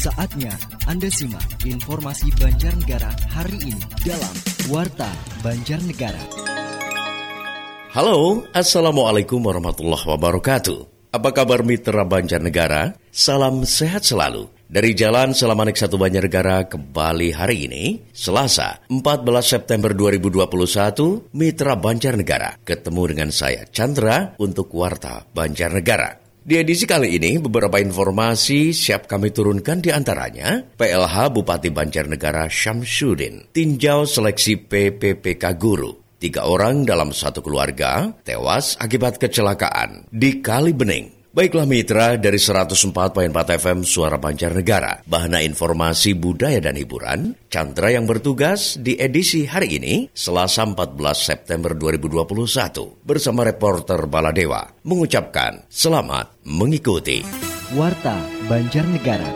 Saatnya Anda simak informasi Banjarnegara hari ini dalam Warta Banjarnegara. Halo, Assalamualaikum warahmatullahi wabarakatuh. Apa kabar mitra Banjarnegara? Salam sehat selalu. Dari Jalan Selamanik Satu Banjarnegara kembali hari ini, Selasa 14 September 2021, Mitra Banjarnegara ketemu dengan saya Chandra untuk Warta Banjarnegara. Di edisi kali ini, beberapa informasi siap kami turunkan di antaranya PLH Bupati Banjarnegara Syamsuddin, tinjau seleksi PPPK Guru. Tiga orang dalam satu keluarga tewas akibat kecelakaan di Kali Bening. Baiklah mitra dari 104.4 FM Suara Banjarnegara, bahana informasi budaya dan hiburan, Chandra yang bertugas di edisi hari ini, Selasa 14 September 2021, bersama reporter Baladewa, mengucapkan selamat mengikuti. Warta Banjarnegara.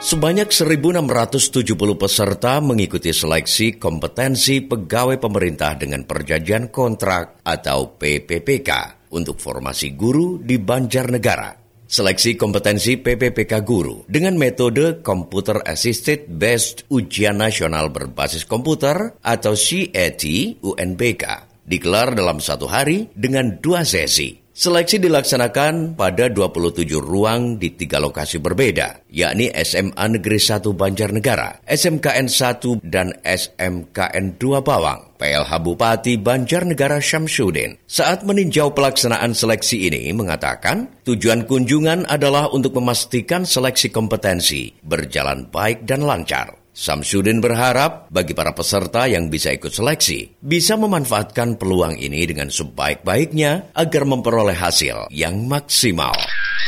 Sebanyak 1.670 peserta mengikuti seleksi kompetensi pegawai pemerintah dengan perjanjian kontrak atau PPPK untuk formasi guru di Banjarnegara. Seleksi kompetensi PPPK guru dengan metode Computer Assisted Based Ujian Nasional Berbasis Komputer atau CAT UNBK digelar dalam satu hari dengan dua sesi. Seleksi dilaksanakan pada 27 ruang di tiga lokasi berbeda, yakni SMA Negeri 1 Banjarnegara, SMKN 1 dan SMKN 2 Bawang. PLH Bupati Banjarnegara Syamsuddin saat meninjau pelaksanaan seleksi ini mengatakan tujuan kunjungan adalah untuk memastikan seleksi kompetensi berjalan baik dan lancar. Samsudin berharap bagi para peserta yang bisa ikut seleksi bisa memanfaatkan peluang ini dengan sebaik-baiknya agar memperoleh hasil yang maksimal.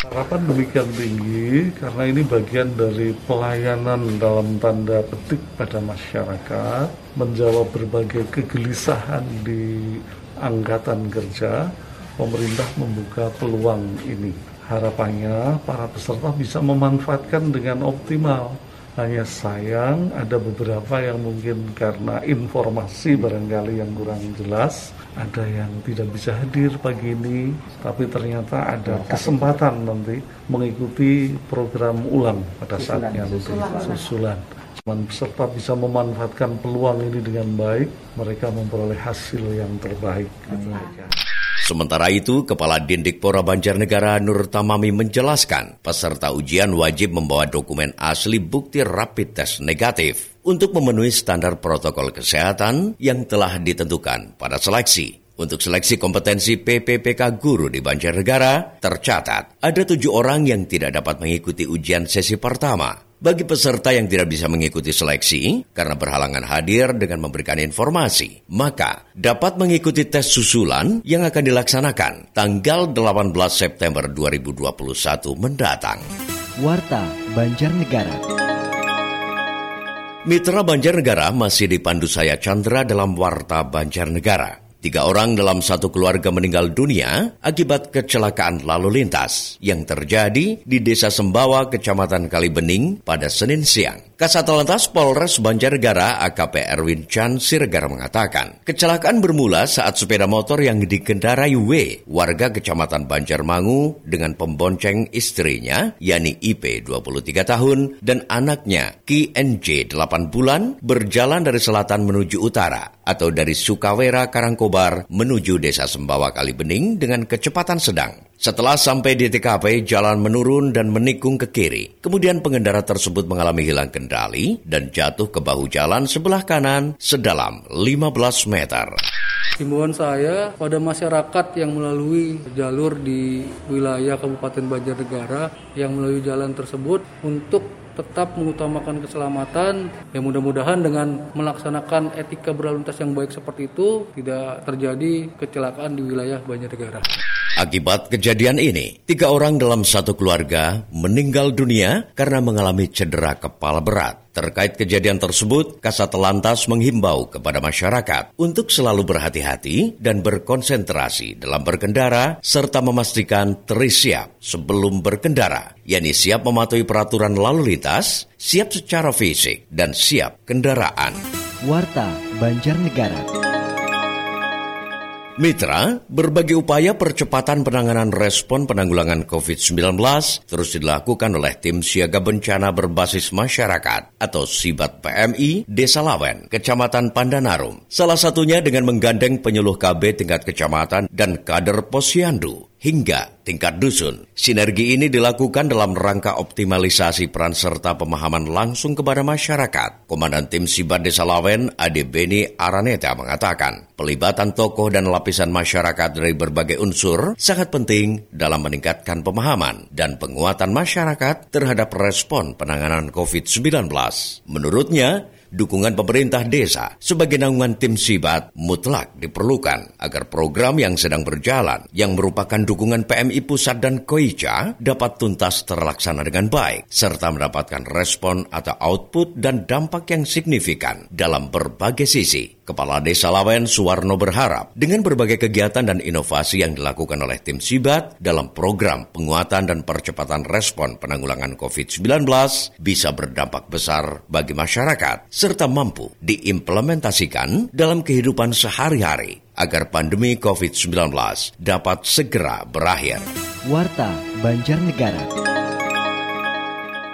Harapan demikian tinggi karena ini bagian dari pelayanan dalam tanda petik pada masyarakat, menjawab berbagai kegelisahan di angkatan kerja, pemerintah membuka peluang ini. Harapannya para peserta bisa memanfaatkan dengan optimal hanya sayang ada beberapa yang mungkin karena informasi barangkali yang kurang jelas, ada yang tidak bisa hadir pagi ini, tapi ternyata ada kesempatan nanti mengikuti program ulang pada saatnya nanti. Susulan. Cuman peserta bisa memanfaatkan peluang ini dengan baik, mereka memperoleh hasil yang terbaik. Sementara itu, Kepala Dindikpora Banjarnegara Nur Tamami menjelaskan peserta ujian wajib membawa dokumen asli bukti rapid test negatif untuk memenuhi standar protokol kesehatan yang telah ditentukan pada seleksi. Untuk seleksi kompetensi PPPK guru di Banjarnegara, tercatat ada tujuh orang yang tidak dapat mengikuti ujian sesi pertama bagi peserta yang tidak bisa mengikuti seleksi karena berhalangan hadir dengan memberikan informasi, maka dapat mengikuti tes susulan yang akan dilaksanakan tanggal 18 September 2021 mendatang. Warta Banjarnegara. Mitra Banjarnegara masih dipandu saya Chandra dalam Warta Banjarnegara. Tiga orang dalam satu keluarga meninggal dunia akibat kecelakaan lalu lintas yang terjadi di Desa Sembawa, Kecamatan Kalibening pada Senin siang. Kasat Lantas Polres Banjarnegara AKP Erwin Chan Siregar mengatakan, kecelakaan bermula saat sepeda motor yang dikendarai W, warga Kecamatan Banjarmangu dengan pembonceng istrinya, yakni IP 23 tahun, dan anaknya Ki NJ 8 bulan, berjalan dari selatan menuju utara, atau dari Sukawera Karangkobar menuju Desa Sembawa Kalibening dengan kecepatan sedang. Setelah sampai di TKP, jalan menurun dan menikung ke kiri. Kemudian pengendara tersebut mengalami hilang kendali dan jatuh ke bahu jalan sebelah kanan sedalam 15 meter. Himbauan saya pada masyarakat yang melalui jalur di wilayah Kabupaten Banjarnegara yang melalui jalan tersebut untuk tetap mengutamakan keselamatan. Ya mudah-mudahan dengan melaksanakan etika berlalu lintas yang baik seperti itu tidak terjadi kecelakaan di wilayah Banjarnegara. Akibat kejadian ini, tiga orang dalam satu keluarga meninggal dunia karena mengalami cedera kepala berat. Terkait kejadian tersebut, Kasat Lantas menghimbau kepada masyarakat untuk selalu berhati-hati dan berkonsentrasi dalam berkendara serta memastikan terisiap sebelum berkendara, yakni siap mematuhi peraturan lalu lintas, siap secara fisik, dan siap kendaraan. Warta Banjarnegara. Mitra, berbagai upaya percepatan penanganan respon penanggulangan COVID-19 terus dilakukan oleh tim siaga bencana berbasis masyarakat atau SIBAT PMI Desa Lawen, Kecamatan Pandanarum. Salah satunya dengan menggandeng penyuluh KB tingkat kecamatan dan kader posyandu hingga tingkat dusun. Sinergi ini dilakukan dalam rangka optimalisasi peran serta pemahaman langsung kepada masyarakat. Komandan Tim Sibat Desa Lawen, Ade Beni Araneta mengatakan, pelibatan tokoh dan lapisan masyarakat dari berbagai unsur sangat penting dalam meningkatkan pemahaman dan penguatan masyarakat terhadap respon penanganan COVID-19. Menurutnya, dukungan pemerintah desa sebagai naungan tim Sibat mutlak diperlukan agar program yang sedang berjalan yang merupakan dukungan PMI Pusat dan Koica dapat tuntas terlaksana dengan baik serta mendapatkan respon atau output dan dampak yang signifikan dalam berbagai sisi. Kepala Desa Lawen Suwarno berharap dengan berbagai kegiatan dan inovasi yang dilakukan oleh tim Sibat dalam program penguatan dan percepatan respon penanggulangan COVID-19 bisa berdampak besar bagi masyarakat serta mampu diimplementasikan dalam kehidupan sehari-hari agar pandemi COVID-19 dapat segera berakhir. Warta Banjarnegara.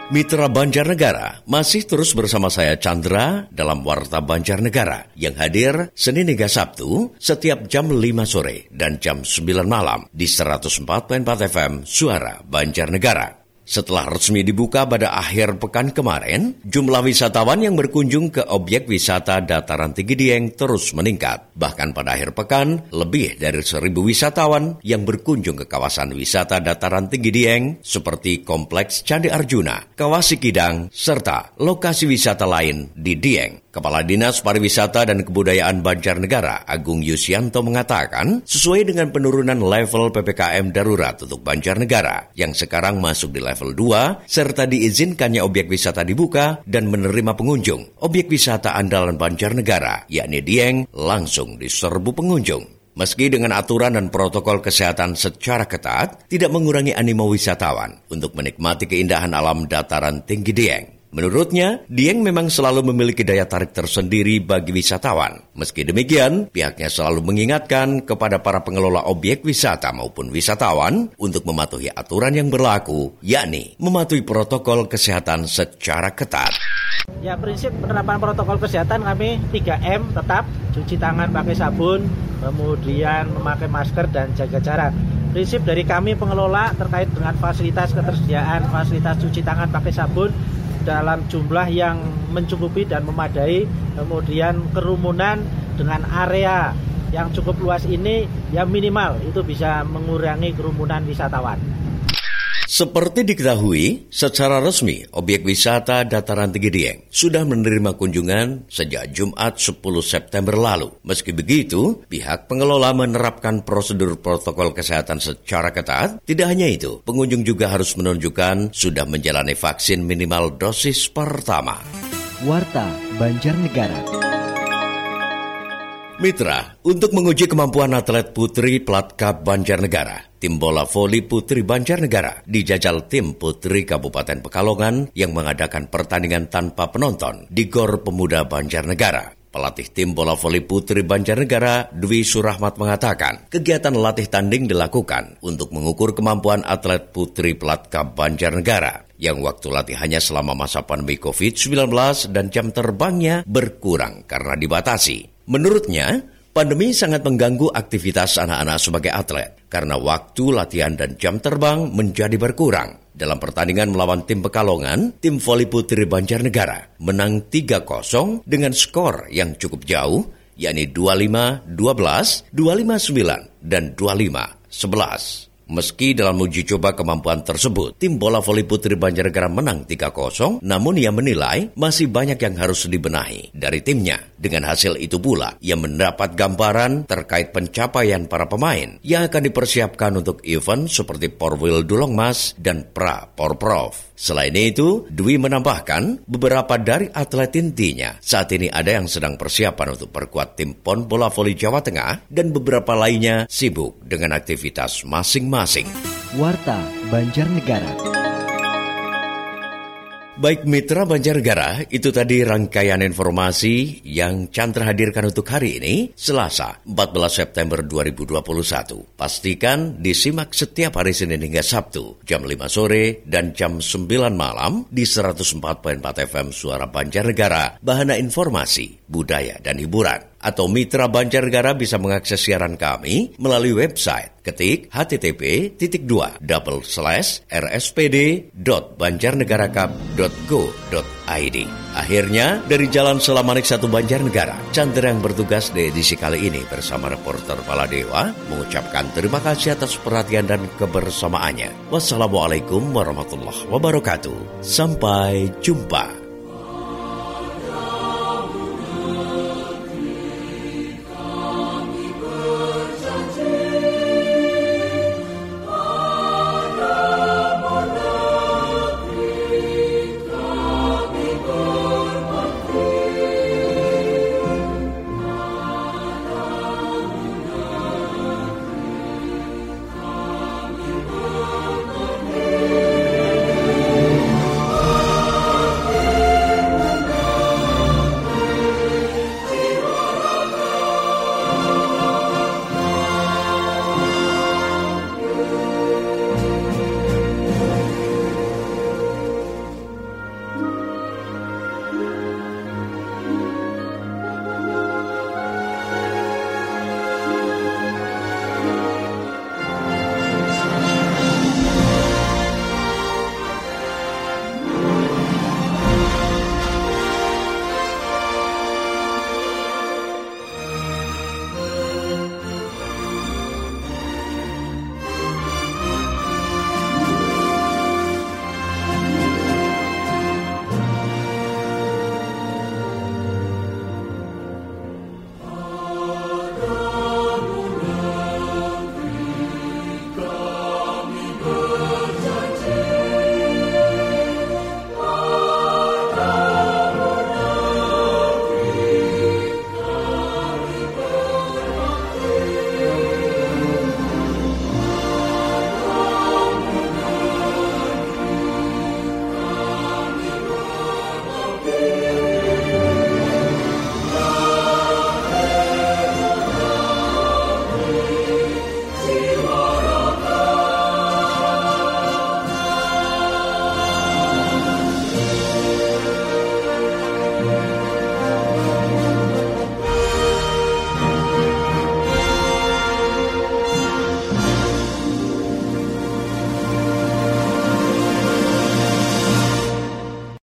Mitra Banjarnegara masih terus bersama saya Chandra dalam Warta Banjarnegara yang hadir Senin hingga Sabtu setiap jam 5 sore dan jam 9 malam di 104.4 FM Suara Banjarnegara. Setelah resmi dibuka pada akhir pekan kemarin, jumlah wisatawan yang berkunjung ke objek wisata dataran tinggi Dieng terus meningkat. Bahkan pada akhir pekan, lebih dari seribu wisatawan yang berkunjung ke kawasan wisata dataran tinggi Dieng seperti Kompleks Candi Arjuna, Kawasi Kidang, serta lokasi wisata lain di Dieng. Kepala Dinas Pariwisata dan Kebudayaan Banjarnegara Agung Yusianto mengatakan, sesuai dengan penurunan level PPKM darurat untuk Banjarnegara yang sekarang masuk di level 2 serta diizinkannya objek wisata dibuka dan menerima pengunjung, objek wisata andalan Banjarnegara yakni Dieng langsung diserbu pengunjung. Meski dengan aturan dan protokol kesehatan secara ketat, tidak mengurangi animo wisatawan untuk menikmati keindahan alam dataran tinggi Dieng. Menurutnya, Dieng memang selalu memiliki daya tarik tersendiri bagi wisatawan. Meski demikian, pihaknya selalu mengingatkan kepada para pengelola objek wisata maupun wisatawan untuk mematuhi aturan yang berlaku, yakni mematuhi protokol kesehatan secara ketat. Ya prinsip penerapan protokol kesehatan kami 3M tetap cuci tangan pakai sabun, kemudian memakai masker dan jaga jarak. Prinsip dari kami pengelola terkait dengan fasilitas ketersediaan fasilitas cuci tangan pakai sabun dalam jumlah yang mencukupi dan memadai kemudian kerumunan dengan area yang cukup luas ini ya minimal itu bisa mengurangi kerumunan wisatawan. Seperti diketahui, secara resmi objek wisata Dataran Tinggi Dieng sudah menerima kunjungan sejak Jumat 10 September lalu. Meski begitu, pihak pengelola menerapkan prosedur protokol kesehatan secara ketat. Tidak hanya itu, pengunjung juga harus menunjukkan sudah menjalani vaksin minimal dosis pertama. Warta Banjarnegara. Mitra, untuk menguji kemampuan atlet putri Plat Cup Banjarnegara, tim bola voli putri Banjarnegara dijajal tim putri Kabupaten Pekalongan yang mengadakan pertandingan tanpa penonton di Gor Pemuda Banjarnegara. Pelatih tim bola voli putri Banjarnegara, Dwi Surahmat mengatakan, kegiatan latih tanding dilakukan untuk mengukur kemampuan atlet putri Plat Cup Banjarnegara yang waktu latihannya selama masa pandemi COVID-19 dan jam terbangnya berkurang karena dibatasi. Menurutnya, pandemi sangat mengganggu aktivitas anak-anak sebagai atlet karena waktu latihan dan jam terbang menjadi berkurang. Dalam pertandingan melawan tim Pekalongan, tim voli putri Banjarnegara menang 3-0 dengan skor yang cukup jauh, yakni 25-12, 25-9, dan 25-11. Meski dalam uji coba kemampuan tersebut, tim bola voli putri Banjarnegara menang 3-0, namun ia menilai masih banyak yang harus dibenahi dari timnya. Dengan hasil itu pula, ia mendapat gambaran terkait pencapaian para pemain yang akan dipersiapkan untuk event seperti Porwil Dulongmas dan Pra Porprov. Selain itu, Dwi menambahkan beberapa dari atlet intinya saat ini ada yang sedang persiapan untuk perkuat tim PON Bola Voli Jawa Tengah dan beberapa lainnya sibuk dengan aktivitas masing-masing. Warta Banjarnegara. Baik Mitra Banjarnegara, itu tadi rangkaian informasi yang Chandra hadirkan untuk hari ini, Selasa 14 September 2021. Pastikan disimak setiap hari Senin hingga Sabtu, jam 5 sore dan jam 9 malam di 104.4 FM Suara Banjarnegara, bahana informasi, budaya, dan hiburan atau Mitra Banjarnegara bisa mengakses siaran kami melalui website ketik http titik dua double slash rspd.banjarnegara.go.id. Akhirnya, dari Jalan Selamanik satu Banjarnegara, Chandra yang bertugas di edisi kali ini bersama reporter Paladewa mengucapkan terima kasih atas perhatian dan kebersamaannya. Wassalamualaikum warahmatullahi wabarakatuh. Sampai jumpa.